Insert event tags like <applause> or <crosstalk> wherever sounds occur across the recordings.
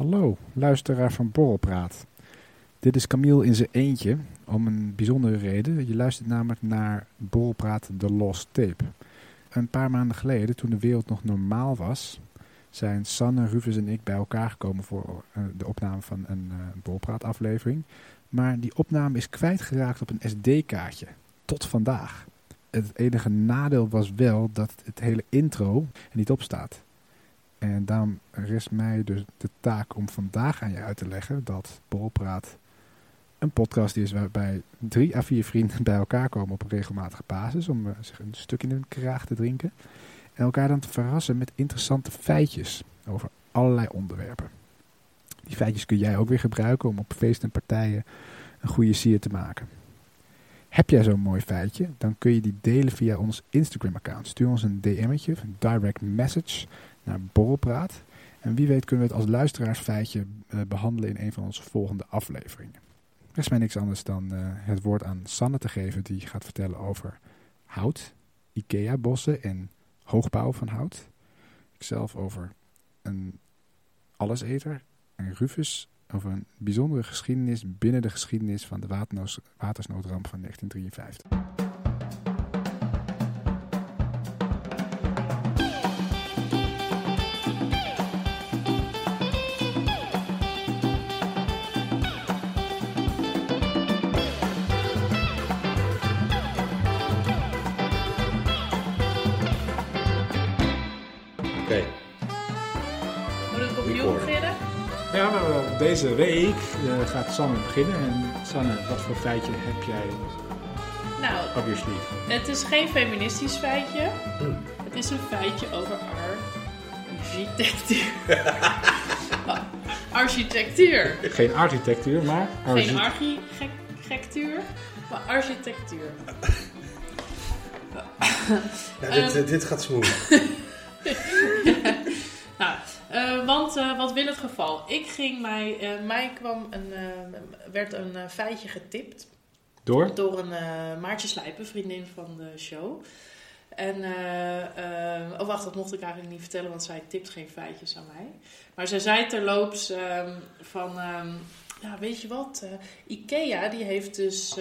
Hallo, luisteraar van Borrelpraat. Dit is Camille in zijn eentje, om een bijzondere reden. Je luistert namelijk naar Borrelpraat The Lost Tape. Een paar maanden geleden, toen de wereld nog normaal was, zijn Sanne, Rufus en ik bij elkaar gekomen voor uh, de opname van een uh, Borrelpraat aflevering. Maar die opname is kwijtgeraakt op een SD-kaartje. Tot vandaag. Het enige nadeel was wel dat het hele intro er niet op staat. En daarom rest mij dus de taak om vandaag aan je uit te leggen dat Borrelpraat een podcast is waarbij drie à vier vrienden bij elkaar komen op een regelmatige basis om uh, zich een stuk in hun kraag te drinken. En elkaar dan te verrassen met interessante feitjes over allerlei onderwerpen. Die feitjes kun jij ook weer gebruiken om op feesten en partijen een goede sier te maken. Heb jij zo'n mooi feitje, dan kun je die delen via ons Instagram-account. Stuur ons een DM'tje, een direct message naar Borrelpraat. En wie weet kunnen we het als luisteraarsfeitje uh, behandelen in een van onze volgende afleveringen. Er is mij niks anders dan uh, het woord aan Sanne te geven die gaat vertellen over hout, Ikea-bossen en hoogbouw van hout. Ikzelf over een alleseter en Rufus over een bijzondere geschiedenis binnen de geschiedenis van de watersnoodramp van 1953. Deze week uh, gaat Sanne beginnen. En Sanne, wat voor feitje heb jij nou, op je sleeve? Het is geen feministisch feitje. Hmm. Het is een feitje over architectuur. <laughs> architectuur. Geen architectuur, maar... Geen architectuur, maar architectuur. nou, dit, um, dit gaat smooth. <laughs> nou, uh, want uh, wat wil het geval? Ik ging mij, uh, mij kwam een, werd een feitje getipt. Door? Door een Maartje Slijpen, vriendin van de show. En, oh wacht, dat mocht ik eigenlijk niet vertellen, want zij tipt geen feitjes aan mij. Maar zij zei terloops um, van, um, ja weet je wat, Ikea die heeft dus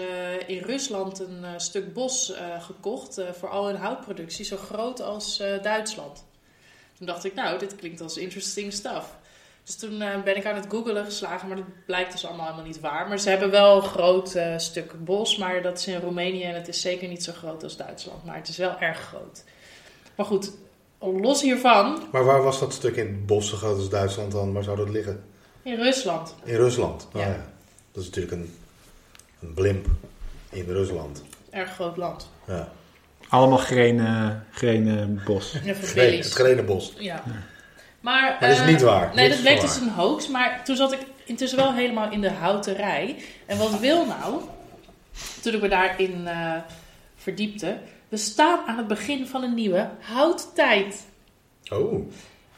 in Rusland een stuk bos gekocht voor al hun houtproductie, zo groot als Duitsland. Toen dacht ik, nou, dit klinkt als interesting stuff. Dus toen uh, ben ik aan het googelen geslagen, maar dat blijkt dus allemaal helemaal niet waar. Maar ze hebben wel een groot uh, stuk bos, maar dat is in Roemenië en het is zeker niet zo groot als Duitsland. Maar het is wel erg groot. Maar goed, los hiervan... Maar waar was dat stuk in het bos zo groot als Duitsland dan? Waar zou dat liggen? In Rusland. In Rusland, oh, Ja. ja. Dat is natuurlijk een, een blimp in Rusland. Erg groot land. Ja. Allemaal grenen, grenen bos. Ja, voor Green, Billy's. het grenen bos. Ja. Maar, Maar dat is eh, niet waar. Nee, Niks dat bleek dus een hoax. Maar toen zat ik intussen wel helemaal in de houterij. En wat wil nou, toen ik me daarin eh verdiepte... We staan aan het begin van een nieuwe houttijd. Oh,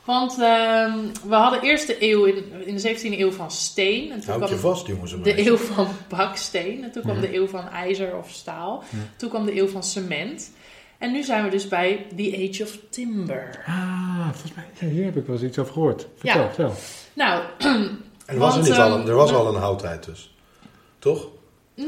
Want ehm, we hadden eerst de eeuw in, in de 17e eeuw van steen. En toen houd je kwam vast jongens en de eeuw van baksteen. En toen kwam Mhm. de eeuw van ijzer of staal. Toen kwam de eeuw van cement. En nu zijn we dus bij the age of timber. Ah, volgens mij, ja, hier heb ik wel eens iets over gehoord. Vertel, Ja. vertel. Nou, En <clears throat> was er, Want, niet al ehm, een, er was we- al een houttijd dus. Toch?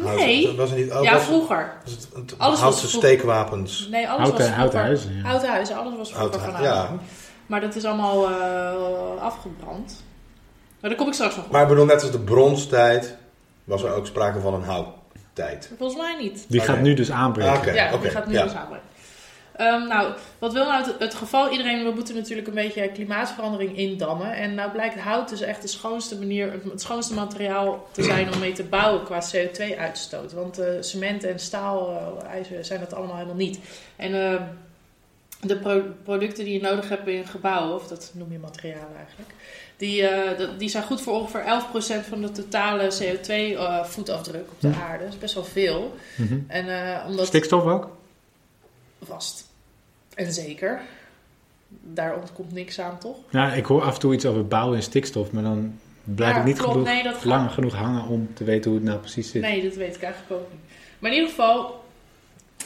Hout- nee. was er niet, oh, Ja, was, vroeger. was het, het Alles was vroeger. steekwapens. Nee, alles Houten, was vroeger. houten huizen. Ja. Houten huizen, alles was vroeger Hout, van ja. hout. Maar dat is allemaal eh, afgebrand. Maar daar kom ik straks nog op. Maar ik bedoel, net als de bronstijd was er ook sprake van een houttijd. Volgens mij niet. Die gaat nu dus aanbreken. Oké. ja, die gaat nu ja. dus aanbrengen. Ehm, nou, wat wil nou het, het geval? Iedereen, we moeten natuurlijk een beetje klimaatverandering indammen. En nou blijkt hout dus echt de schoonste manier, het, schoonste materiaal te zijn om mee te bouwen qua CO2-uitstoot. Want eh, cement en staal, eh, ijzer zijn dat allemaal helemaal niet. En eh, de pro- producten die je nodig hebt in gebouwen, of dat noem je materialen eigenlijk, die, eh, die zijn goed voor ongeveer 11% van de totale CO2-voetafdruk op de Hm. aarde. Dat is best wel veel. Mhm. En omdat Stikstof ook? Vast. En zeker. Daar ontkomt niks aan, toch? Ja, ik hoor af en toe iets over bouwen en stikstof, maar dan blijf Ja, ik niet klopt. genoeg, Nee, dat gaat- lang genoeg hangen om te weten hoe het nou precies zit. Nee, dat weet ik eigenlijk ook niet. Maar in ieder geval,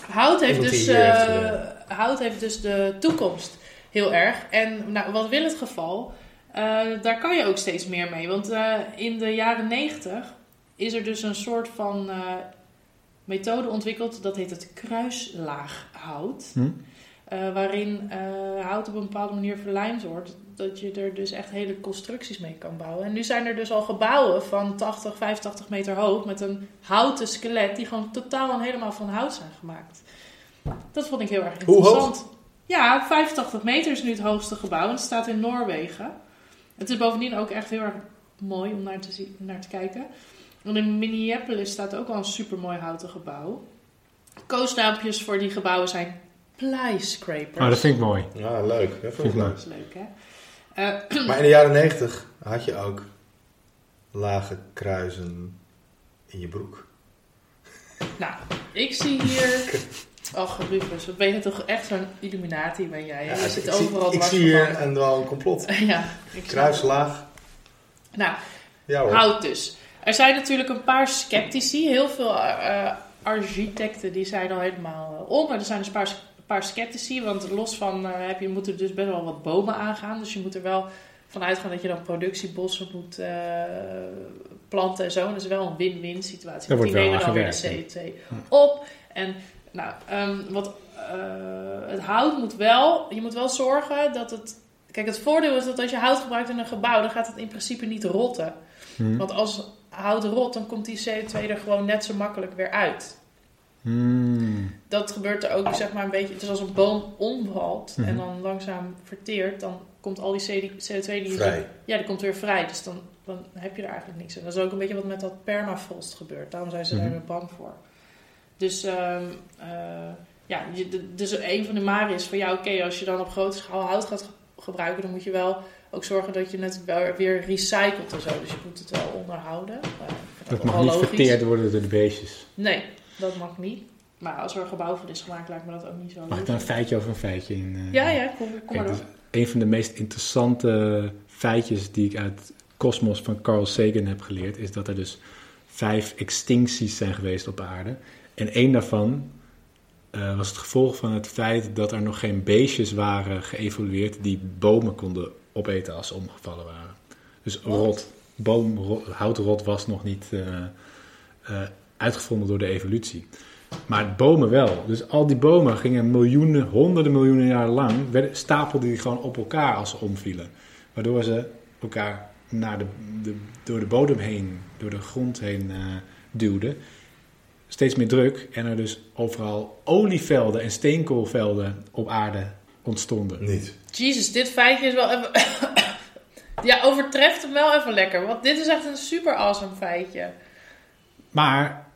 hout heeft, dus, eh, hout heeft dus de toekomst heel erg. En nou, wat wil het geval? Eh, daar kan je ook steeds meer mee. Want eh, in de jaren 90 is er dus een soort van eh, methode ontwikkeld. Dat heet het kruislaaghout. Hm? Eh, waarin eh, hout op een bepaalde manier verlijmd wordt. Dat je er dus echt hele constructies mee kan bouwen. En nu zijn er dus al gebouwen van 80, 85 meter hoog. Met een houten skelet. Die gewoon totaal en helemaal van hout zijn gemaakt. Dat vond ik heel erg Hoe hoog? interessant. Ja, 85 meter is nu het hoogste gebouw. En het staat in Noorwegen. Het is bovendien ook echt heel erg mooi om naar te, zien, naar te kijken. En in Minneapolis staat ook wel een supermooi houten gebouw. Koosnaampjes voor die gebouwen zijn plyscrapers. Oh, dat vind ik mooi. Ja, leuk. Dat Vind ik leuk. Dat is leuk, hè? Eh, <clears throat> Maar in de jaren 90 had je ook lage kruisen in je broek. <laughs> nou, ik zie hier... Och, Rufus, wat ben je toch echt zo'n illuminatie ben jij? hè? je ik, zit zie- overal ik dwars zie hier een, wel een complot. <laughs> ja, ik Kruislaag. Nou, Ja hoor. Hout dus. Er zijn natuurlijk een paar sceptici. Heel veel eh, architecten die zijn al helemaal eh, om. Maar er zijn dus een paar, een paar sceptici. Want los van eh, heb je, moet er dus best wel wat bomen aangaan. Dus je moet er wel van uitgaan dat je dan productiebossen moet eh, planten en zo. En dat is wel een win-win situatie. Daar wordt die wel nemen dan weer de gewerkt, CO2 op. En nou, ehm, wat, eh, het hout moet wel... Je moet wel zorgen dat het... Kijk, het voordeel is dat als je hout gebruikt in een gebouw... dan gaat het in principe niet rotten. Hm. Want als hout rot, dan komt die CO2 er gewoon net zo makkelijk weer uit. Hmm. Dat gebeurt er ook, zeg maar, een beetje. Het is als een boom omvalt en Mhm. dan langzaam verteert, dan komt al die CO2 die Vrij. Ja, die komt weer vrij. Dus dan, dan heb je er eigenlijk niks aan. Dat is ook een beetje wat met dat permafrost gebeurt. Daarom zijn ze daar Mhm. bang voor. Dus, ehm, eh, ja, je, de- dus een van de maren is van ja, oké, als je dan op grote schaal hout gaat ge- gebruiken, dan moet je wel ook zorgen dat je het wel weer recycelt en zo. Dus je moet het wel onderhouden. Dat mag niet logisch. verteerd worden door de beestjes. Nee, dat mag niet. Maar als er een gebouw van is gemaakt, lijkt me dat ook niet zo Mag ik daar een feitje over een feitje in? eh, Ja, ja, kom, kom maar door. een van de meest interessante feitjes die ik uit Cosmos van Carl Sagan heb geleerd, is dat er dus vijf extincties zijn geweest op aarde. En één daarvan eh, was het gevolg van het feit dat er nog geen beestjes waren geëvolueerd die bomen konden opeten als ze omgevallen waren. Dus Wat? rot, boom, ro- houtrot was nog niet eh, eh, uitgevonden door de evolutie. Maar bomen wel. Dus al die bomen gingen miljoenen, honderden miljoenen jaar lang, werden, stapelden die gewoon op elkaar als ze omvielen. Waardoor ze elkaar naar de, de, door de bodem heen, door de grond heen eh, duwden. Steeds meer druk en er dus overal olievelden en steenkoolvelden op aarde ontstonden. Niet. Jezus, dit feitje is wel even... <coughs> ja, overtreft hem wel even lekker. Want dit is echt een super awesome feitje. Maar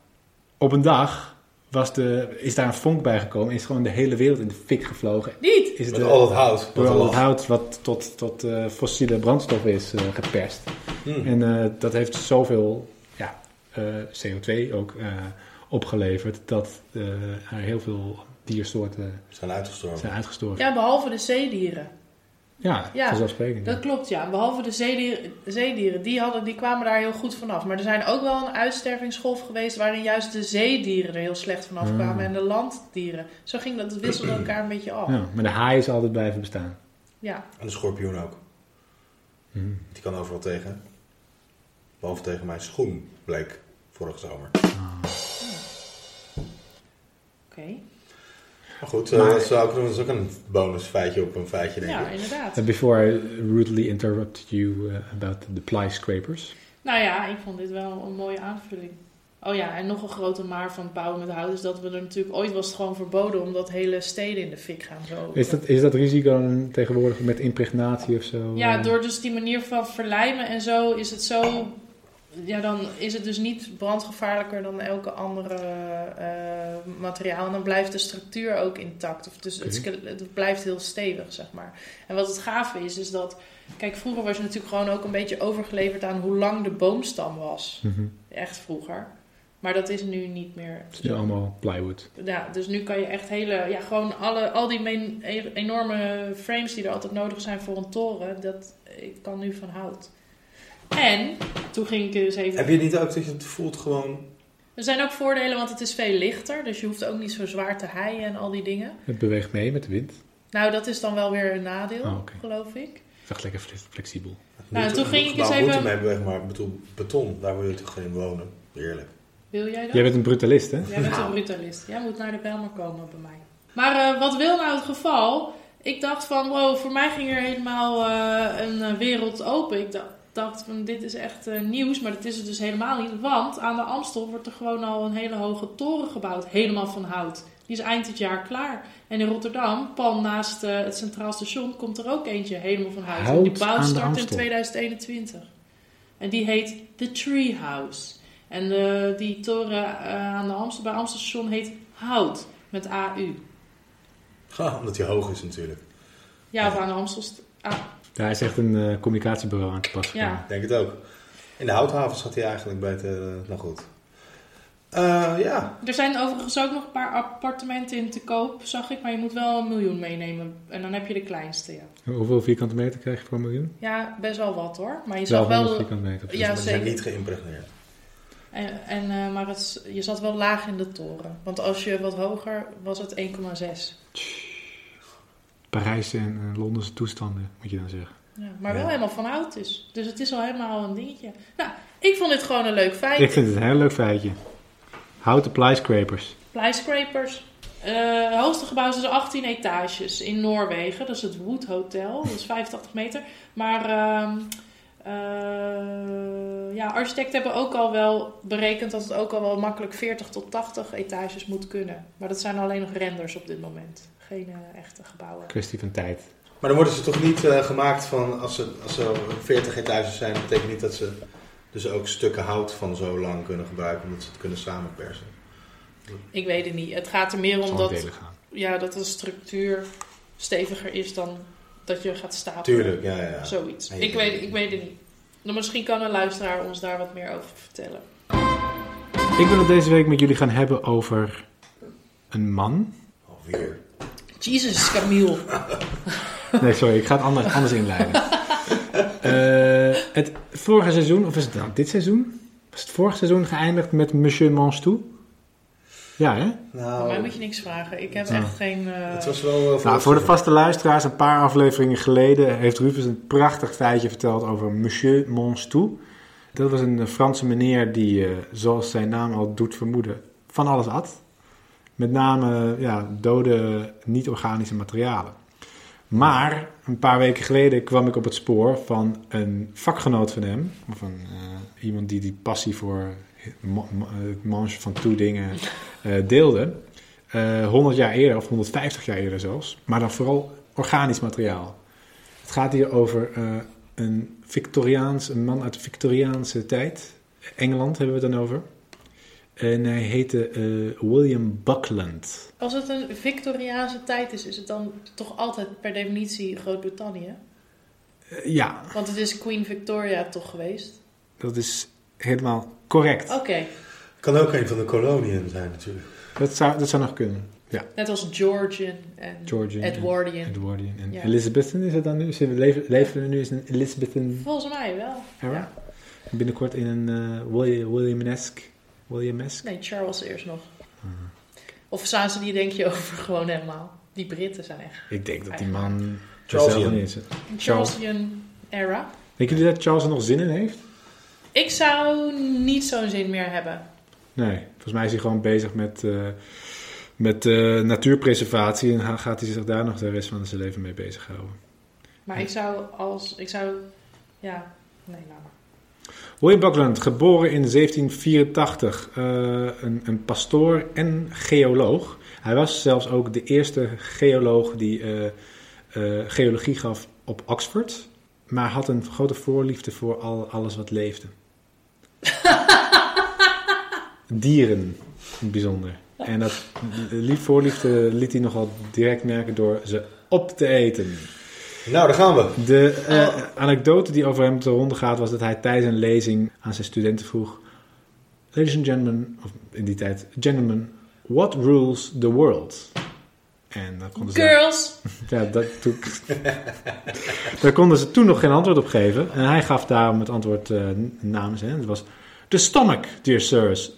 op een dag was de, is daar een vonk bijgekomen en is gewoon de hele wereld in de fik gevlogen. Niet! Is Met de, al het hout. door dat al het hout wat tot, tot eh, fossiele brandstof is eh, geperst. Hmm. En eh, dat heeft zoveel ja, eh, CO2 ook eh, opgeleverd dat eh, er heel veel diersoorten Zijn uitgestorven. zijn uitgestorven. Ja, behalve de zeedieren. Ja, Ja, vanzelfsprekend. Dat klopt, ja. Behalve de zeedieren, zeedieren die, hadden, die kwamen daar heel goed vanaf. Maar er zijn ook wel een uitstervingsgolf geweest... waarin juist de zeedieren er heel slecht vanaf Hmm. kwamen... en de landdieren. Zo ging dat, het wisselde elkaar een beetje af. Ja, maar de haai is altijd blijven bestaan. Ja. En de schorpioen ook. Hmm. Die kan overal tegen. Behalve tegen mijn schoen, bleek vorige zomer. Oké. Maar goed, eh, Maar- dat, zou ook, dat is ook een bonusfeitje op een feitje, denk Ja, ik. inderdaad. And before I rudely interrupt you uh, about the ply scrapers. Nou ja, ik vond dit wel een mooie aanvulling. Oh ja, en nog een grote maar van bouwen met hout is dat we er natuurlijk ooit was het gewoon verboden omdat hele steden in de fik gaan. Zo. Is dat, is dat risico dan tegenwoordig met impregnatie of zo? Ja, eh? door dus die manier van verlijmen en zo is het zo. Ja, dan is het dus niet brandgevaarlijker dan elke andere eh, materiaal. En dan blijft de structuur ook intact. Of dus het, blijft heel stevig, zeg maar. En wat het gave is, is dat. Kijk, vroeger was je natuurlijk gewoon ook een beetje overgeleverd aan hoe lang de boomstam was. Mhm. Echt vroeger. Maar dat is nu niet meer. Het is nu allemaal plywood. Ja, dus nu kan je echt hele, ja, gewoon alle, al die e- enorme frames die er altijd nodig zijn voor een toren, dat ik kan nu van hout. En toen ging ik dus even. Heb je niet ook dat je het voelt gewoon... Er zijn ook voordelen, want het is veel lichter, dus je hoeft ook niet zo zwaar te heien en al die dingen. Het beweegt mee met de wind. Nou, dat is dan wel weer een nadeel, Oh, geloof ik. Het is echt lekker fle- flexibel. Nou, Moeten- toen ging ik eens even- moeten mee weg, maar bedoel, beton, daar wil je toch geen wonen. Heerlijk. Wil jij dat? Jij bent een brutalist, hè? Jij bent een brutalist. Jij moet naar de Bijlmer komen bij mij. Maar eh, wat wil nou het geval? Ik dacht van, wow, voor mij ging er helemaal eh, een eh, wereld open. Ik dacht, dacht van, dit is echt eh, nieuws, maar dat is het dus helemaal niet. Want aan de Amstel wordt er gewoon al een hele hoge toren gebouwd, helemaal van hout. Die is eind dit jaar klaar. En in Rotterdam, pal naast eh, het Centraal Station, komt er ook eentje helemaal van hout. Hout en die bouw start in Amstel. 2021. En die heet The Tree House. En eh, die toren aan de Amstel, bij Amstel Station heet Hout met AU. Ha, omdat hij hoog is natuurlijk. Ja, of aan de Amstel. st- Ah, Daar is echt een eh, communicatiebureau aan te passen. Ja. Ik denk het ook. In de houthaven zat hij eigenlijk beter, eh, nou goed. Eh, ja, er zijn overigens ook nog een paar appartementen in te koop, zag ik. Maar je moet wel een miljoen meenemen. En dan heb je de kleinste, ja. Hoeveel vierkante meter krijg je voor een miljoen? Ja, best wel wat hoor. Maar je Wel zag 100 wel... vierkante meter. Ja, maar ze zijn zeker. niet geïmpregneerd. En, en, eh, maar het, je zat wel laag in de toren. Want als je wat hoger, was het 1,6. Parijse en eh, Londense toestanden, moet je dan zeggen. Ja, maar wel Ja. helemaal van oud is. Dus het is al helemaal een dingetje. Nou, ik vond dit gewoon een leuk feit. Ik vind het een heel leuk feitje. Houten plyscrapers. Plyscrapers. Eh, het hoogste gebouw is dus 18 etages in Noorwegen. Dat is het Wood Hotel. Dat is 85 meter. Maar ehm, eh, ja, architecten hebben ook al wel berekend dat het ook al wel makkelijk 40 tot 80 etages moet kunnen. Maar dat zijn alleen nog renders op dit moment. Geen eh, echte gebouwen. Kwestie van tijd. Maar dan worden ze toch niet eh, gemaakt van, als ze, als ze 40 etages zijn, dat betekent niet dat ze dus ook stukken hout van zo lang kunnen gebruiken, omdat ze het kunnen samenpersen. Ik weet het niet. Het gaat er meer Het om dat, ja, dat de structuur steviger is dan dat je gaat stapelen. Tuurlijk, ja, ja. ja. Zoiets. Ik weet, ik weet het niet. Nou, misschien kan een luisteraar ons daar wat meer over vertellen. Ik wil het deze week met jullie gaan hebben over een man. Alweer. Jezus, Camille. Nee, sorry, ik ga het anders, anders inleiden. <laughs> Eh, het vorige seizoen, of is het dan dit seizoen? Was het vorige seizoen geëindigd met Monsieur Manchetou? Ja, hè? Voor mij Nou, moet je niks vragen. Ik heb Ja. echt geen... eh, het was wel... eh, Nou, voor de vaste luisteraars, een paar afleveringen geleden heeft Rufus een prachtig feitje verteld over Monsieur Manchetou. Dat was een Franse meneer die, eh, zoals zijn naam al doet vermoeden, van alles at. Met name ja, dode, niet-organische materialen. Maar een paar weken geleden kwam ik op het spoor van een vakgenoot van hem. Of een, eh, iemand die die passie voor het manchen van toe dingen <laughs> eh, deelde. Eh 100 jaar eerder, of 150 jaar eerder zelfs. Maar dan vooral organisch materiaal. Het gaat hier over eh, een Victoriaans, een man uit de Victoriaanse tijd. Engeland hebben we het dan over. En hij heette eh, William Buckland. Als het een Victoriaanse tijd is, is het dan toch altijd per definitie Groot-Brittannië? Eh, ja, Want het is Queen Victoria toch geweest? dat is helemaal correct. Oké, Kan ook een van de koloniën zijn natuurlijk. Dat, zou, dat zou nog kunnen. Ja, net als Georgian en Georgian. en Edwardian. Edwardian. En Ja. Elizabethan is het dan nu? Leven, leven we nu in een Elizabethan Volgens mij wel. era? Ja. Binnenkort in een eh William, William-esque. William-esque? Nee, Charles eerst nog. Mhm. Of staan ze die denk je over <laughs> gewoon helemaal? Die Britten zijn echt. Ik denk dat die man Charlesian. zelf niet is. Charlesian era. Denken jullie dat Charles er nog zin in heeft? Ik zou niet zo'n zin meer hebben. Nee, volgens mij is hij gewoon bezig met, eh, met eh, natuurpreservatie en ga- gaat hij zich daar nog de rest van zijn leven mee bezighouden. Maar ik zou als... Ik zou... Ja, nee, nou maar. William Buckland, geboren in 1784, eh, een, een pastoor en geoloog. Hij was zelfs ook de eerste geoloog die eh, eh, geologie gaf op Oxford, maar had een grote voorliefde voor al, alles wat leefde. <laughs> Dieren in het bijzonder. En dat lief voorliefde liet hij nogal direct merken door ze op te eten. Nou, daar gaan we. De eh, anekdote die over hem te ronde gaat was dat hij tijdens een lezing aan zijn studenten vroeg: Ladies and gentlemen, of in die tijd, gentlemen, what rules the world? En dan konden ze, Girls! <laughs> ja, dat, toen, daar konden ze toen nog geen antwoord op geven. En hij gaf daarom het antwoord eh, namens hen. Het was: The stomach, dear sirs.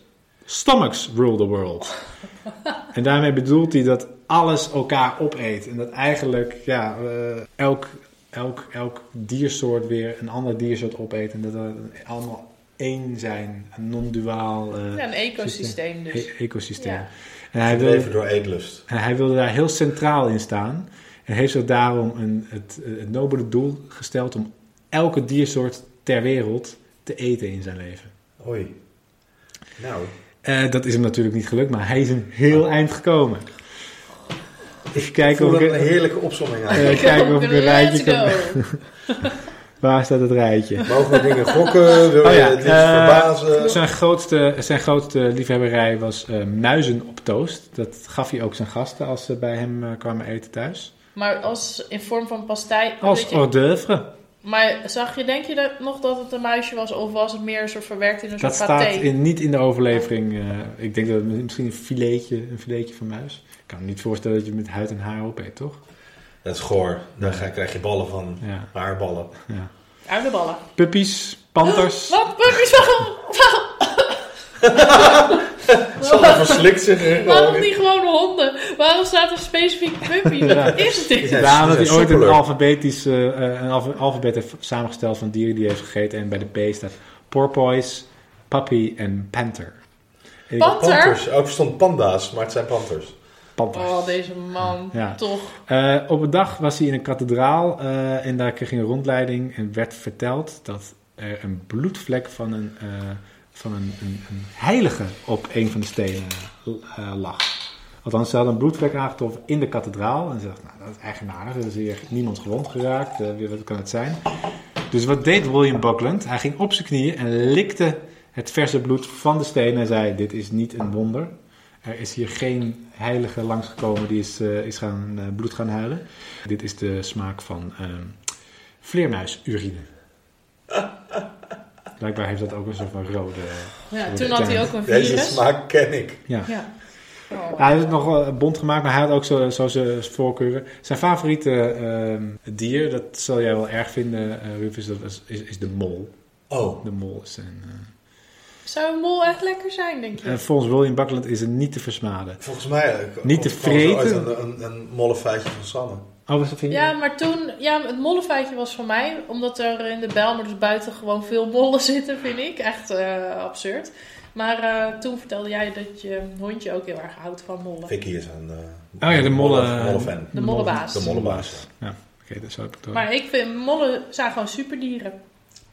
Stomachs rule the world. <laughs> En daarmee bedoelt hij dat alles elkaar opeet. En dat eigenlijk ja, eh, elk elk, elk diersoort weer een ander diersoort opeet. En dat er allemaal één zijn, een non-duaal eh, Ja, een ecosysteem dus. e- ecosysteem. Ja. En hij wilde, door eetlust. en hij wilde daar heel centraal in staan. En heeft zich daarom een, het, het nobele doel gesteld om elke diersoort ter wereld te eten in zijn leven. Oei. Nou, Eh, dat is hem natuurlijk niet gelukt, maar hij is een heel eind gekomen. Ik kijken voel of een ik, heerlijke opzomming aan. Eh, kijken of ik een rijtje kan... <laughs> Waar staat het rijtje? Mogen we dingen gokken? <laughs> Wil Oh je het eh, verbazen? Zijn grootste, zijn grootste liefhebberij was eh, muizen op toast. Dat gaf hij ook zijn gasten als ze bij hem kwamen eten thuis. Maar als in vorm van pastei. Als hors d'oeuvre. Maar zag je, denk je dat, nog dat het een muisje was? Of was het meer een soort verwerkt in een Dat soort paté? staat in, niet in de overlevering. eh, ik denk dat het misschien een filetje, een filetje van muis. Ik kan me niet voorstellen dat je met huid en haar opeet, toch? Dat is goor. Daar ga- krijg je ballen van. Ja, Haarballen. ja. Uilenballen. Puppies, panters. <gasps> Wat? Puppies? Waarom? <laughs> <laughs> Sander verslikt zich. hè? Waarom niet gewoon honden? Waarom staat er specifiek puppy? Ja. Wat is dit? Ja. Omdat die hij ooit een alfabetisch eh, eh, een alfa- alfabet heeft samengesteld van dieren die hij heeft gegeten. En bij de P staat porpoise, puppy en panther. En. Ook stond panda's, maar het zijn panthers. Panthers. Oh, deze man. Ja. Toch. Eh, op een dag was hij in een kathedraal eh, en daar kreeg hij een rondleiding en werd verteld dat er een bloedvlek van een, eh, van een, een, heilige op een van de stenen eh, lag. Althans, ze hadden een bloedvlek aangetroffen in de kathedraal. En ze dachten, nou, dat is eigenaardig. Er is hier niemand gewond geraakt. Wie- wat kan het zijn? Dus wat deed William Buckland? Hij ging op zijn knieën en likte het verse bloed van de steen en zei, dit is niet een wonder. Er is hier geen heilige langsgekomen die is, eh, is gaan, bloed gaan huilen. Dit is de smaak van ehm vleermuisurine. Blijkbaar heeft dat ook een soort van rode... Ja, toen had hij ook een Deze virus. smaak ken ik. Ja. Ja. Oh. Hij heeft het nog wel bond gemaakt, maar hij had ook zo, zo zijn voorkeuren. Zijn favoriete ehm, dier, dat zal jij wel erg vinden, eh Rufus, dat is, is, is de mol. Oh, De mol is een... eh, Zou een mol echt lekker zijn, denk je? en volgens William Buckland is het niet te versmaden. volgens mij... eh, Niet te er ooit vreten. Een, een, een mollefeitje van Sanne. Oh, was dat? Ja, maar toen, ja, het mollenfeitje was van mij, omdat er in de Bijlmer dus buiten gewoon veel mollen <laughs> zitten, vind ik. Echt eh, absurd. Maar eh, toen vertelde jij dat je hondje ook heel erg houdt van mollen. Vicky is een... eh, Oh ja, de molle... molle-fan. De mollenbaas. De mollenbaas. Ja, oké, dat zou ik het Maar ik vind mollen zijn gewoon superdieren.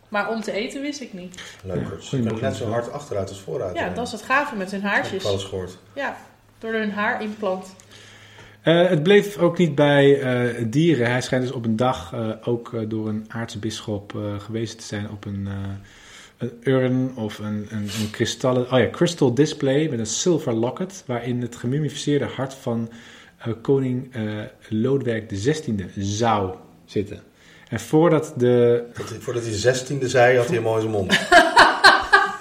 Maar om te eten wist ik niet. Leukers. Ja, Ze kunnen net zo hard achteruit als vooruit. Ja, eh. dat is het gave met hun Heb ik haartjes. wel eens gehoord. Ja, door hun haarimplant. Eh, het bleef ook niet bij eh, dieren. Hij schijnt dus op een dag eh, ook door een aartsbisschop eh, gewezen te zijn op een, eh, een urn of een, een, een kristallen, oh ja, crystal display met een silver locket waarin het gemummificeerde hart van eh, koning eh, Lodewijk XVI zou zitten. En voordat de... Dat Voordat hij zestiende zei, had hij in zijn mond. <laughs>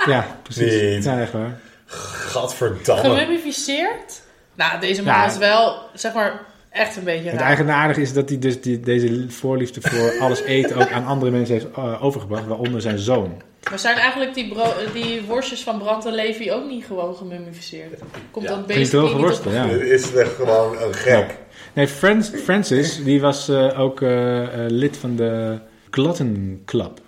Ja, precies. Niet. Ja, echt waar. Gadverdamme. Gemummificeerd? Nou, deze man Ja. is wel, zeg maar, echt een beetje Het raar. eigenaardige is dat hij dus die, deze voorliefde voor alles eten ook aan andere mensen heeft eh, overgebracht, waaronder zijn zoon. Maar zijn eigenlijk die, bro- die worstjes van Brand en Levi ook niet gewoon gemummificeerd? Komt Ja, dat droge niet op... ja. Dit is echt gewoon een gek. Nee, Frans, Francis, die was eh, ook eh, lid van de Glutton Club.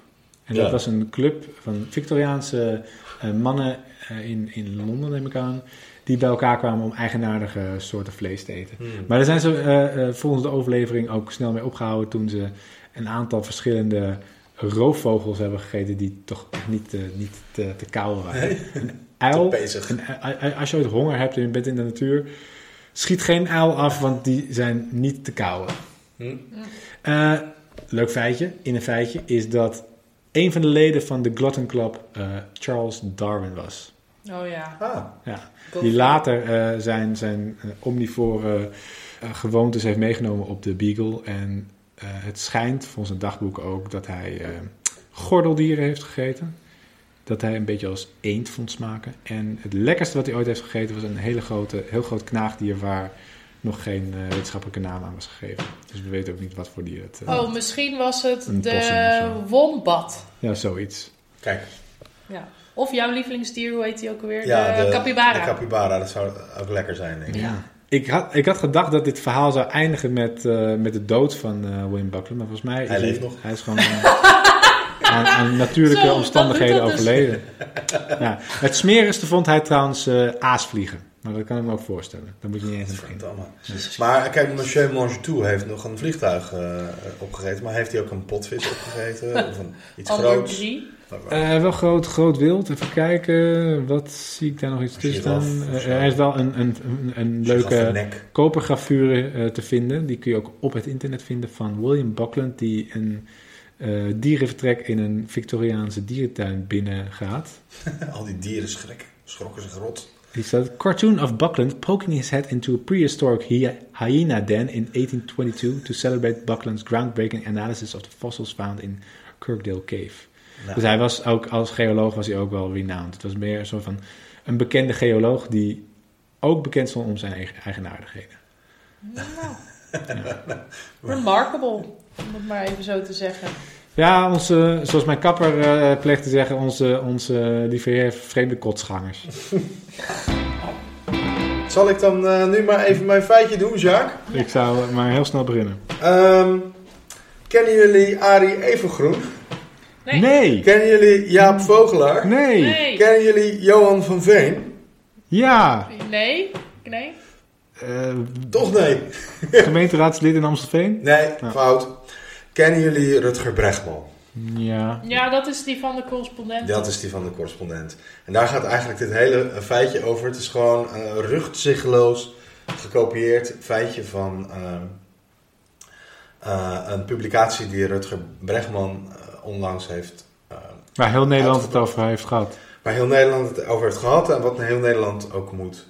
En dat was een club van Victoriaanse eh, mannen eh, in, in Londen, neem ik aan, die bij elkaar kwamen om eigenaardige soorten vlees te eten. Hmm. Maar daar zijn ze eh, eh, volgens de overlevering ook snel mee opgehouden toen ze een aantal verschillende roofvogels hebben gegeten die toch niet, eh, niet te, te kauwen waren. Nee, Een uil, <laughs> te een als je ooit honger hebt en je bent in de natuur, schiet geen uil af, want die zijn niet te kauwen. Hm? Eh, leuk feitje, in een feitje, is dat een van de leden van de Glutton Club Charles Darwin was. Oh ja. Ah, Ja. Die later eh, zijn, zijn eh, omnivore eh, gewoontes heeft meegenomen op de Beagle. En eh, het schijnt, volgens het dagboek ook, dat hij eh, gordeldieren heeft gegeten. Dat hij een beetje als eend vond smaken. En het lekkerste wat hij ooit heeft gegeten was een hele grote, heel groot knaagdier waar nog geen eh, wetenschappelijke naam aan was gegeven. Dus we weten ook niet wat voor dier het... eh, Oh, misschien was het Een de wombat. Ja, zoiets. kijk. Ja. Of jouw lievelingsdier, hoe heet die ook alweer? Ja, de, capybara. De capybara, dat zou ook lekker zijn, denk ik. Ja. Ik, had, ik had gedacht dat dit verhaal zou eindigen met, eh, met de dood van eh William Buckland. Maar volgens mij Hij is leeft nog. hij is gewoon eh, aan, aan natuurlijke <laughs> Zo, omstandigheden dat dus. overleden. Ja. Het smerigste vond hij trouwens eh, aasvliegen. Maar dat kan ik me ook voorstellen. Daar moet je niet eens aan beginnen. Maar kijk, Monsieur Mangetou heeft nog een vliegtuig eh, opgegeten. Maar heeft hij ook een potvis opgegeten? Of een, iets groots? Eh, wel groot, groot wild. Even kijken. Wat zie ik daar nog iets tussen staan? Eh, er is wel een, een, een, een leuke kopergravure eh, te vinden. Die kun je ook op het internet vinden van William Buckland. Die een dierenvertrek in een Victoriaanse dierentuin binnengaat. <laughs> Al die dieren schrik, schrokken zich rot. Die staat, cartoon of Buckland poking his head into a prehistoric hy- hyena den in 1822 to celebrate Buckland's groundbreaking analysis of the fossils found in Kirkdale Cave. Nou, Dus hij was ook als geoloog was hij ook wel renowned. Het was meer een soort van een bekende geoloog die ook bekend stond om zijn eigen, eigenaardigheden. Nou, remarkable, om het maar even zo te zeggen. Ja, onze, zoals mijn kapper eh pleegt te zeggen, onze, onze die vreemde kotsgangers. <laughs> Zal ik dan eh, nu maar even mijn feitje doen, Jacques? Ik zou maar heel snel beginnen. Ehm, kennen jullie Arie Evengroen? Nee. Nee! Kennen jullie Jaap Vogelaar? Nee! Nee. Kennen jullie Johan van Veen? Ja! Nee. Nee. Eh, Toch nee. <laughs> gemeenteraadslid in Amstelveen? Nee, fout. Kennen jullie Rutger Bregman? Ja. Ja, dat is die van de correspondent. Dat is die van de correspondent. En daar gaat eigenlijk dit hele feitje over. Het is gewoon uh, ruchtzichtloos gekopieerd feitje van ehm, eh, een publicatie die Rutger Bregman onlangs heeft eh, Waar heel Nederland het over heeft gehad. waar heel Nederland het over heeft gehad en wat heel Nederland ook moet,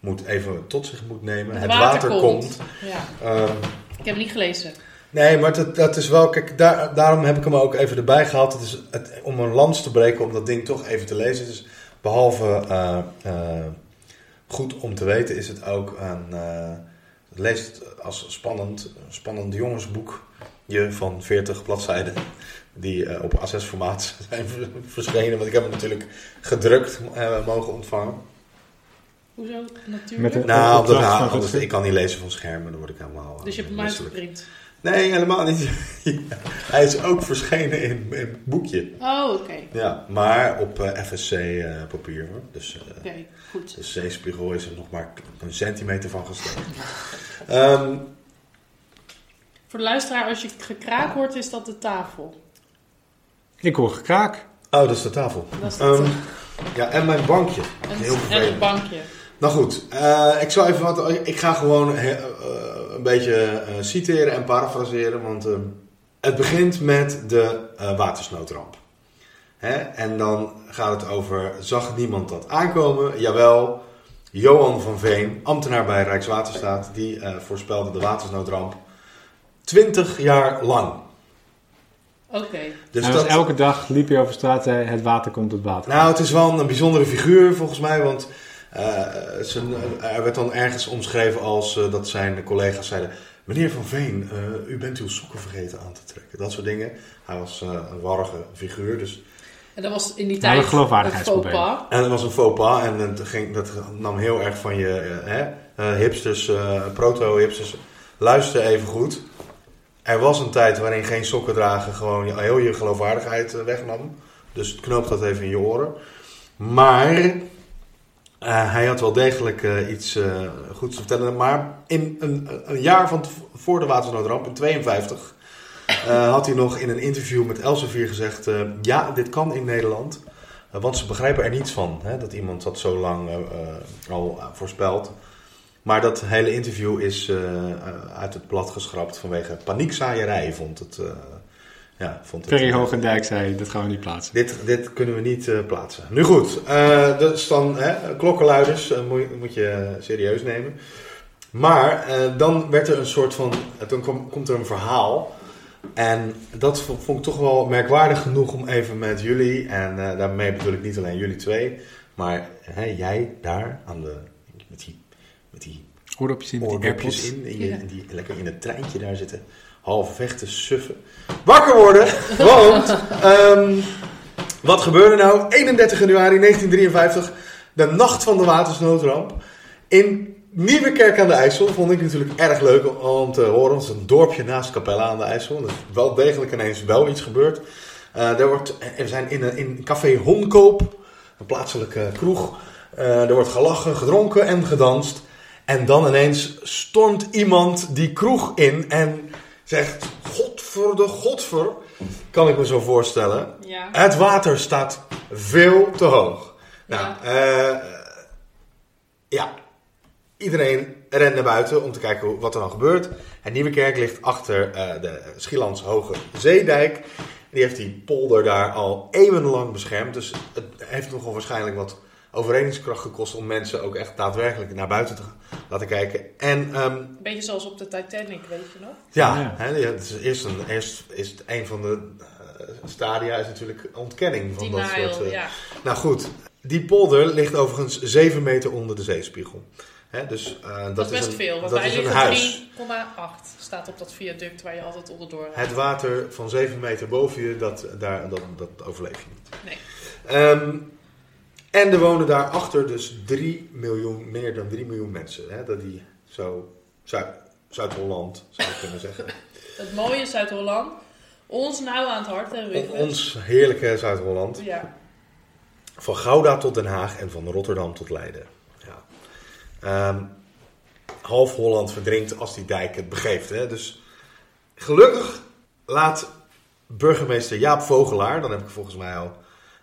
moet even tot zich moet nemen. Het, water, komt. Ja. Ehm, Ik heb het niet gelezen. nee, maar dat, dat is wel, kijk, daar, daarom heb ik hem ook even erbij gehaald. Het is het, om een lans te breken, om dat ding toch even te lezen. Dus behalve eh, eh, goed om te weten, is het ook een, eh, het leest het als spannend, spannend jongensboek je van 40 bladzijden. Die eh, op A6-formaat <laughs> zijn verschenen. Want ik heb hem natuurlijk gedrukt eh, mogen ontvangen. Hoezo? Natuurlijk. Met een- Nou, omdat, anders, ik kan niet lezen van schermen, dan word ik helemaal. eh, dus je hebt hem uitgeprint. Nee, helemaal niet. <laughs> Hij is ook verschenen in in een boekje. Oh, oké. Ja, maar op eh, FSC-papier. hoor. dus eh, Oké, goed. de zeespiegel is er nog maar een centimeter van gestegen. Ehm, Voor de luisteraar, als je gekraak hoort, is dat de tafel. Ik hoor gekraak. oh, dat is de tafel. Dat is dat, Ehm, ja, en mijn bankje. en, Heel en vervelend. het bankje. Nou goed, eh, ik zal even wat. Ik ga gewoon eh, eh, een beetje eh, citeren en parafraseren, want eh, het begint met de eh, watersnoodramp. Hè? En dan gaat het over: zag niemand dat aankomen? Jawel, Johan van Veen, ambtenaar bij Rijkswaterstaat, die eh, voorspelde de watersnoodramp 20 jaar lang. Oké. Dus elke dag liep je over straat en zei het water komt, het water Nou, het is wel een bijzondere figuur volgens mij, want eh, zijn, er werd dan ergens omschreven als eh, dat zijn collega's zeiden: Meneer Van Veen, eh, u bent uw sokken vergeten aan te trekken. Dat soort dingen. Hij was eh, een warrige figuur, dus. En dat was in die tijd een faux pas. En dat was een faux pas en dat, ging, dat nam heel erg van je eh, hè, eh, hipsters, eh, proto-hipsters. Luister even goed. Er was een tijd waarin geen sokken dragen gewoon heel je geloofwaardigheid eh, wegnam. Dus knoop dat even in je oren. Maar eh, hij had wel degelijk eh, iets eh, goeds te vertellen. Maar in een, een jaar van voor de watersnoodramp, in 52, eh, had hij nog in een interview met Elsevier gezegd... ja, dit kan in Nederland. Want ze begrijpen er niets van, hè, dat iemand dat zo lang al voorspelt. Maar dat hele interview is eh, eh, uit het blad geschrapt vanwege paniekzaaierij, vond het. eh, ja, vond het Ferry Hogendijk zei, dat gaan we niet plaatsen. dit, dit kunnen we niet eh, plaatsen. Nu goed, eh dus dan hè, klokkenluiders eh, moet, je- moet je eh, serieus nemen. Maar eh, dan werd er een soort van, eh, dan kom- komt er een verhaal. En dat vo- vond ik toch wel merkwaardig genoeg om even met jullie, en eh, daarmee bedoel ik niet alleen jullie twee, maar hè, jij daar aan de, met die Oordopjes in, die in, in je, Ja. in die, lekker in het treintje daar zitten, half vechten, suffen. Wakker worden, <laughs> want ehm, wat gebeurde nou? 31 januari 1953, de nacht van de watersnoodramp. In Nieuwe Kerk aan de IJssel vond ik natuurlijk erg leuk om te horen. Het is een dorpje naast Capella aan de IJssel. Er is wel degelijk ineens wel iets gebeurd. Uh, er, wordt, er zijn in, in café Honkoop, een plaatselijke kroeg, uh, er wordt gelachen, gedronken en gedanst. En dan ineens stormt iemand die kroeg in en zegt: Godver de Godver, kan ik me zo voorstellen. Ja. Het water staat veel te hoog. Nou, Ja. eh, ja, iedereen rent naar buiten om te kijken wat er dan gebeurt. Het Nieuwe Kerk ligt achter eh, de Schielands Hoge Zeedijk. Die heeft die polder daar al eeuwenlang beschermd. Dus het heeft nogal waarschijnlijk wat overredingskracht gekost om mensen ook echt daadwerkelijk naar buiten te laten kijken. En ehm, Een beetje zoals op de Titanic, weet je nog? ja, Ja. Hè, ja, het is eerst, een, eerst is het een van de eh, stadia is natuurlijk ontkenning van dat Denial, soort. eh, ja. Nou goed, die polder ligt overigens 7 meter onder de zeespiegel. Hè, dus, eh, dat, Dat is best een, veel, want dat wij is een liggen huis. 3,8 staat op dat viaduct waar je altijd onderdoor rijdt. Het water van 7 meter boven je, dat, daar, dat, dat overleef je niet. Nee. Ehm, en er wonen daarachter dus 3 miljoen, meer dan 3 miljoen mensen. Hè, dat die zo Zuid- Zuid-Holland zou je kunnen zeggen. <laughs> Het mooie Zuid-Holland. Ons nauw aan het hart, ons heerlijke Zuid-Holland. Ja. Van Gouda tot Den Haag en van Rotterdam tot Leiden. Ja. Ehm, half Holland verdrinkt als die dijk het begeeft. Hè? Dus gelukkig laat burgemeester Jaap Vogelaar, dan heb ik volgens mij al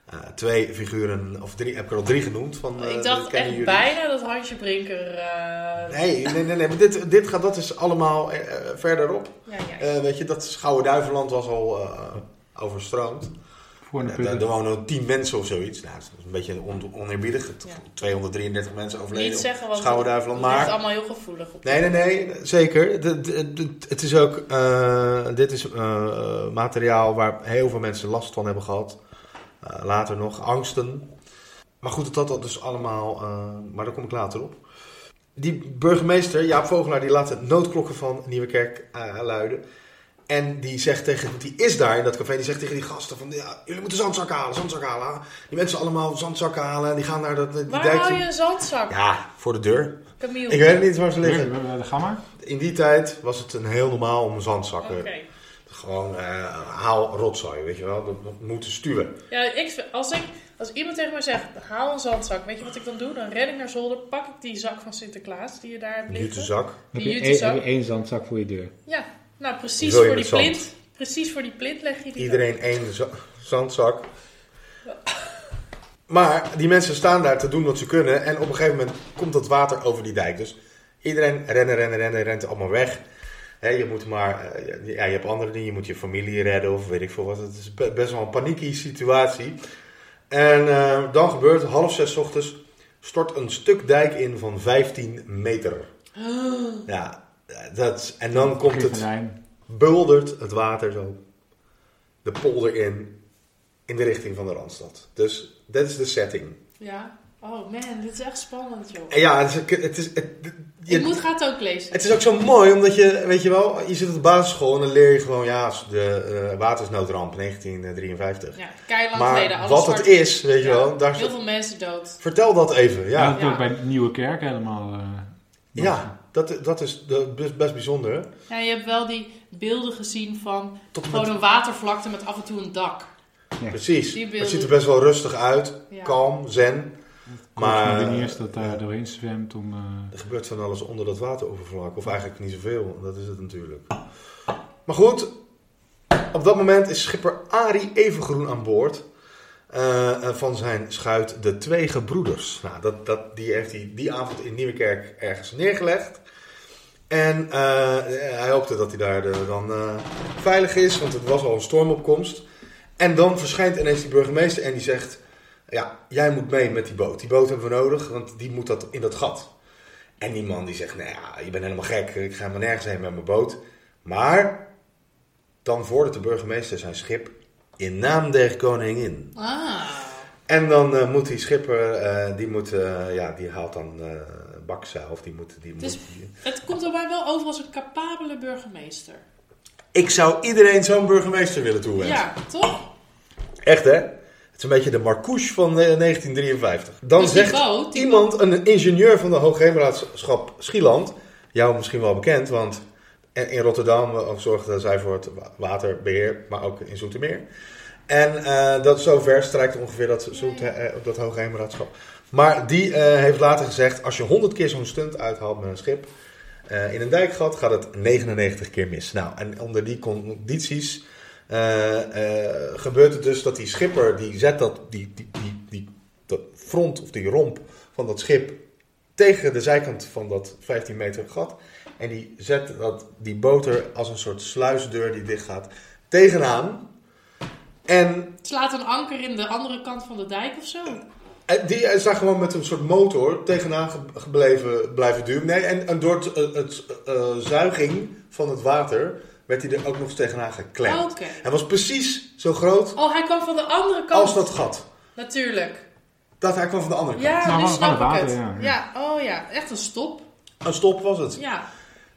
eh, twee figuren, of drie, heb ik er al drie genoemd. Van, eh, ik dat dacht echt jullie. bijna dat Hansje Brinker... eh, Nee, nee, nee, nee maar dit, dit gaat, dat is allemaal eh, eh, verderop. Ja, ja. Eh, weet je, dat Schouwen Duiveland was al eh, overstroomd. Voor de Ja, daar, wonen tien mensen of zoiets. Nou, dat is een beetje on, oneerbiedig. Het- Ja. 233 mensen overleden. Niet zeggen, want Schouwen-Duiveland, het ligt maar... allemaal heel gevoelig op. Nee, nee, nee, zeker. De- de- de- het is ook... eh, dit is eh, materiaal waar heel veel mensen last van hebben gehad. Eh, later nog, angsten. Maar goed, dat dat dus allemaal... eh, maar daar kom ik later op. Die burgemeester, Jaap Vogelaar, die laat de noodklokken van Nieuwekerk eh luiden. En die zegt tegen, die is daar in dat café, die zegt tegen die gasten van, ja, jullie moeten zandzakken halen, zandzakken halen. Die mensen allemaal zandzakken halen en die gaan naar dat die Waar hou je een zandzak, Ja, voor de deur. Camille? Ik weet niet waar ze liggen. Ga maar. In die tijd was het een heel normaal om zandzakken. Oké. Gewoon eh, haal rotzooi, weet je wel. Dat, dat moeten stuwen. Ja, ik, als, ik, als iemand tegen mij zegt, haal een zandzak, weet je wat ik dan doe? Dan ren ik naar zolder, pak ik die zak van Sinterklaas die je daar hebt Een liggen. jutezak. Heb Die je, jutezak. één, heb je één zandzak voor je deur? Ja, nou precies je voor die zand. plint. Precies voor die plint leg je die Iedereen één za- zandzak. Maar die mensen staan daar te doen wat ze kunnen. En op een gegeven moment komt dat water over die dijk. Dus iedereen rennen, rennen, rennen, rent allemaal weg. Hè, je moet maar, eh, ja, je hebt andere dingen. Je moet je familie redden of weet ik veel wat. Het is be- best wel een panieke situatie. En eh, dan gebeurt half zes 's ochtends stort een stuk dijk in van 15 meter. <gasps> Ja, dat, en dan komt het buldert het water zo de polder in, in de richting van de Randstad. Dus dat is de setting. Ja. Oh man, dit is echt spannend joh. En ja, het is, het is, het, je- ik moet gaat het ook lezen. het is ook zo mooi, omdat je, weet je wel, je zit op de basisschool en dan leer je gewoon, ja, de eh, watersnoodramp 1953. Ja, keihard Maar geleden. alles wat zwart. het is, weet je Ja, wel, daar, Heel veel mensen dood. vertel dat even. Ja, Ja, natuurlijk Ja. bij de Nieuwe Kerk helemaal. eh, ja dat, dat is de, best, best bijzonder. Ja, je hebt wel die beelden gezien van Tot gewoon met, een watervlakte met af en toe een dak. precies. die Het ziet er best wel rustig uit, Ja. kalm, zen. Maar- Maar Mariniers dat daar doorheen zwemt om... eh, Er gebeurt van alles onder dat waterovervlak. Of eigenlijk niet zoveel. Dat is het natuurlijk. Maar goed. Op dat moment is schipper Arie Evengroen aan boord. eh, van zijn schuit De Twee Gebroeders. Nou, dat, dat, die heeft hij die avond in Nieuwekerk ergens neergelegd. En eh, hij hoopte dat hij daar eh, dan eh, veilig is. Want het was al een stormopkomst. En dan verschijnt ineens die burgemeester en die zegt... Ja, jij moet mee met die boot. Die boot hebben we nodig, want die moet dat in dat gat. En die man die zegt, nou ja, je bent helemaal gek. Ik ga maar nergens heen met mijn boot. Maar dan vordert de burgemeester zijn schip in naam der koningin. Ah. En dan eh, moet die schipper, eh, die, moet, eh, ja, die haalt dan bakzeil. Of die moet, die Dus- moet, Het komt er mij wel over als een capabele burgemeester. Ik zou iedereen zo'n burgemeester willen toewensen. Ja, toch? Echt hè? Het is een beetje de Marcouche van eh, 1953. Dan Dus die zegt boot, iemand, een ingenieur van de Hoogheemraadschap Schieland, jou misschien wel bekend, want in Rotterdam eh, zorgde zij voor het wa- waterbeheer, maar ook in Zoetermeer. En eh, dat zover strijkt ongeveer dat, Zoet, eh, dat Hoogheemraadschap. Maar die eh, heeft later gezegd, als je 100 keer zo'n stunt uithaalt met een schip eh, in een dijkgat, gaat het 99 keer mis. Nou, en onder die condities eh, eh, gebeurt het dus dat die schipper, die zet dat, die, die, die, die, dat front of die romp van dat schip tegen de zijkant van dat 15 meter gat. En die zet dat, die boter als een soort sluisdeur die dicht gaat tegenaan. En slaat een anker in de andere kant van de dijk of zo. eh, die is daar gewoon met een soort motor tegenaan ge- gebleven blijven duwen. Nee, en, en door het, eh, het eh, zuiging van het water werd hij er ook nog eens tegenaan geklemd. Oké. Hij was precies zo groot Oh, hij kwam van de andere kant. als dat gat. Natuurlijk. Dat hij kwam van de andere kant. Ja, Nou, nu snap het ik water, het. ja, Ja, oh ja. Echt een stop. Een stop was het. Ja.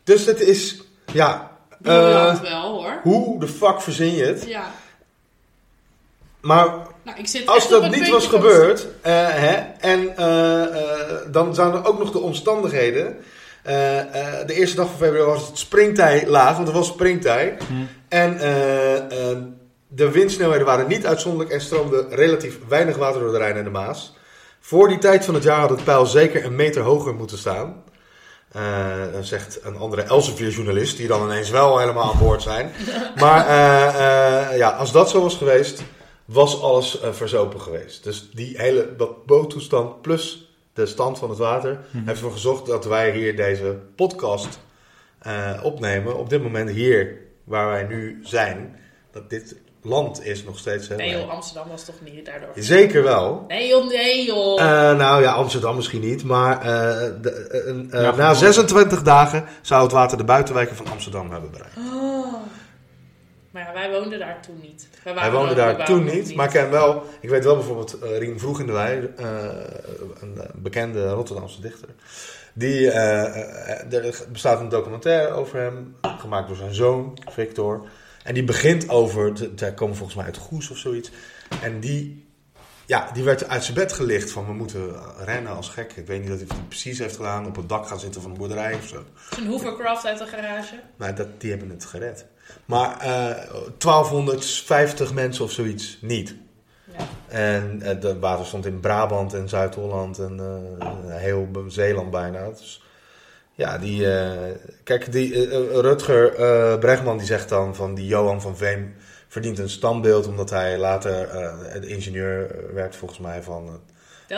Dus het is, ja, eh, wel hoor. hoe de fuck verzin je het? Ja. Maar Nou, ik zit als dat niet was gebeurd, eh, hè, en eh, eh, dan zouden ook nog de omstandigheden. Eh, eh, de eerste dag van februari was het springtij laag, want er was springtij. En eh, eh, de windsnelheden waren niet uitzonderlijk en stroomde relatief weinig water door de Rijn en de Maas. Voor die tijd van het jaar had het pijl zeker een meter hoger moeten staan. Dan zegt een andere Elsevier-journalist, die dan ineens wel helemaal aan boord zijn. <laughs> Maar ja, als dat zo was geweest, was alles verzopen geweest. Dus die hele dat boottoestand plus de stand van het water Mhm. heeft ervoor gezorgd dat wij hier deze podcast eh, opnemen. Op dit moment hier, waar wij nu zijn, dat dit land is nog steeds heel Nee joh, Amsterdam was toch niet daardoor. Zeker wel. Nee joh, nee joh. Eh, nou ja, Amsterdam misschien niet, maar eh, de, Ja, na goed. 26 dagen zou het water de buitenwijken van Amsterdam hebben bereikt. Oh. Maar ja, wij woonden daar toen niet. Wij, Hij waren woonde ook- daar toen niet, maar ik ken wel, ik weet wel bijvoorbeeld eh, Rien Vroeg in de Wei, eh, een eh, bekende Rotterdamse dichter. Die, er bestaat een documentaire over hem, gemaakt door zijn zoon, Victor. En die begint over, zij komen volgens mij uit Goes of zoiets. En die, ja, die werd uit zijn bed gelicht van we moeten rennen als gek. Ik weet niet dat hij het precies heeft gedaan, op het dak gaan zitten van een boerderij of zo. Een hovercraft uit de garage. Maar dat, die hebben het gered. Maar eh 1250 mensen of zoiets niet. Ja. En het de water stond in Brabant en Zuid-Holland en eh, heel Zeeland bijna. Dus ja, die. eh, kijk, die eh, eh, Rutger eh, Bregman die zegt dan van die Johan van Veen verdient een standbeeld omdat hij later eh, de ingenieur eh, werd volgens mij van eh,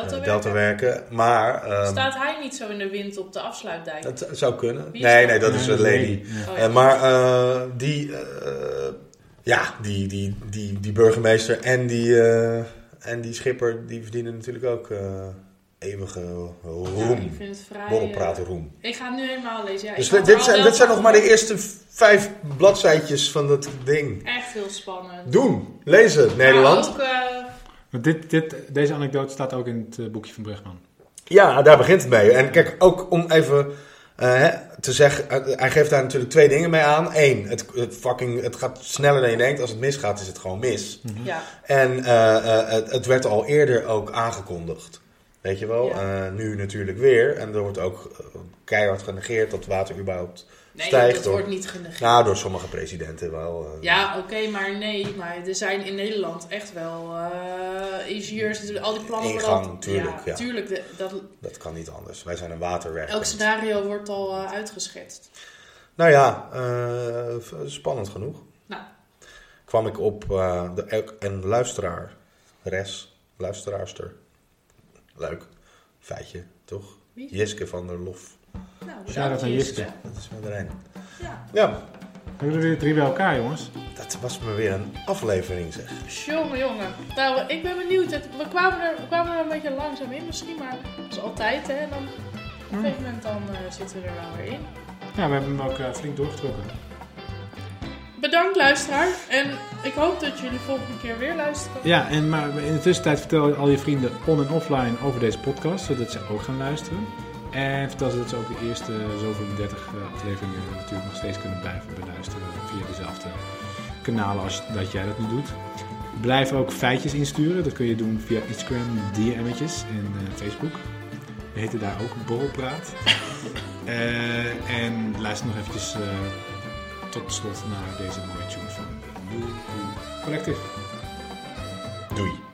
Delta, Delta werken. Maar ehm, Staat hij niet zo in de wind op de afsluitdijk? dat zou kunnen. Nee, dat? nee, dat is een lady. Oh, Eh, maar eh, die, eh, ja, die, die, die, die burgemeester en die, eh, en die schipper, die verdienen natuurlijk ook eh, eeuwige Ja, roem. ik vind het vrij... Borrelpraten eh, roem. ik ga het nu helemaal lezen. Ja, Dus dit zijn, dit zijn nog maar de eerste vijf bladzijtjes van dat ding. Echt heel spannend. Doen, lezen, Nederland. Maar ook, eh, Maar dit, dit, deze anekdote staat ook in het eh, boekje van Brugman. Ja, daar begint het mee. En kijk, ook om even eh, hè, te zeggen, eh, hij geeft daar natuurlijk twee dingen mee aan. Eén, het, het, fucking, het gaat sneller dan je denkt. Als het misgaat, is het gewoon mis. ja. En eh, eh, het, het werd al eerder ook aangekondigd. Weet je wel, Ja. Eh, nu natuurlijk weer. En er wordt ook keihard genegeerd dat water überhaupt Nee, stijgt. dat door, wordt niet genegeerd. nou, door sommige presidenten wel. eh. Ja, oké, maar nee. Maar er zijn in Nederland echt wel eh ingenieurs, al die plannen. Ingang, al- tuurlijk, ja. tuurlijk. de- dat, Dat kan niet anders. Wij zijn een waterwerk. elk scenario wordt al eh, uitgeschetst. Nou ja, spannend genoeg. Nou. Kwam ik op de, een luisteraar, res, luisteraarster. Leuk, feitje, toch? Wie? Jiske van der Lof. Nou, Shout-out aan Jiske. Dat is wel erin. Ja. Ja, We hebben er weer drie bij elkaar, jongens. dat was me weer een aflevering zeg. Jongen, jongen. Nou, ik ben benieuwd. Het- We kwamen, er, we kwamen er een beetje langzaam in misschien, maar dat is altijd, hè. En dan, op een gegeven moment dan eh, zitten we er wel weer in. Ja, we hebben hem ook eh, flink doorgetrokken. Bedankt, luisteraar. En ik hoop dat jullie volgende keer weer luisteren. Ja, en maar in de tussentijd vertel al je vrienden on- en offline over deze podcast, zodat ze ook gaan luisteren. En vertel ze dat ze ook de eerste zoveel 30 eh, afleveringen natuurlijk nog steeds kunnen blijven beluisteren via dezelfde kanalen als dat jij dat nu doet. Blijf ook feitjes insturen. Dat kun je doen via Instagram, DM'tjes en eh, Facebook. We heten daar ook Borrelpraat. <laughs> Eh, en luister nog eventjes eh, tot slot naar deze mooie tune van Collective. Doei.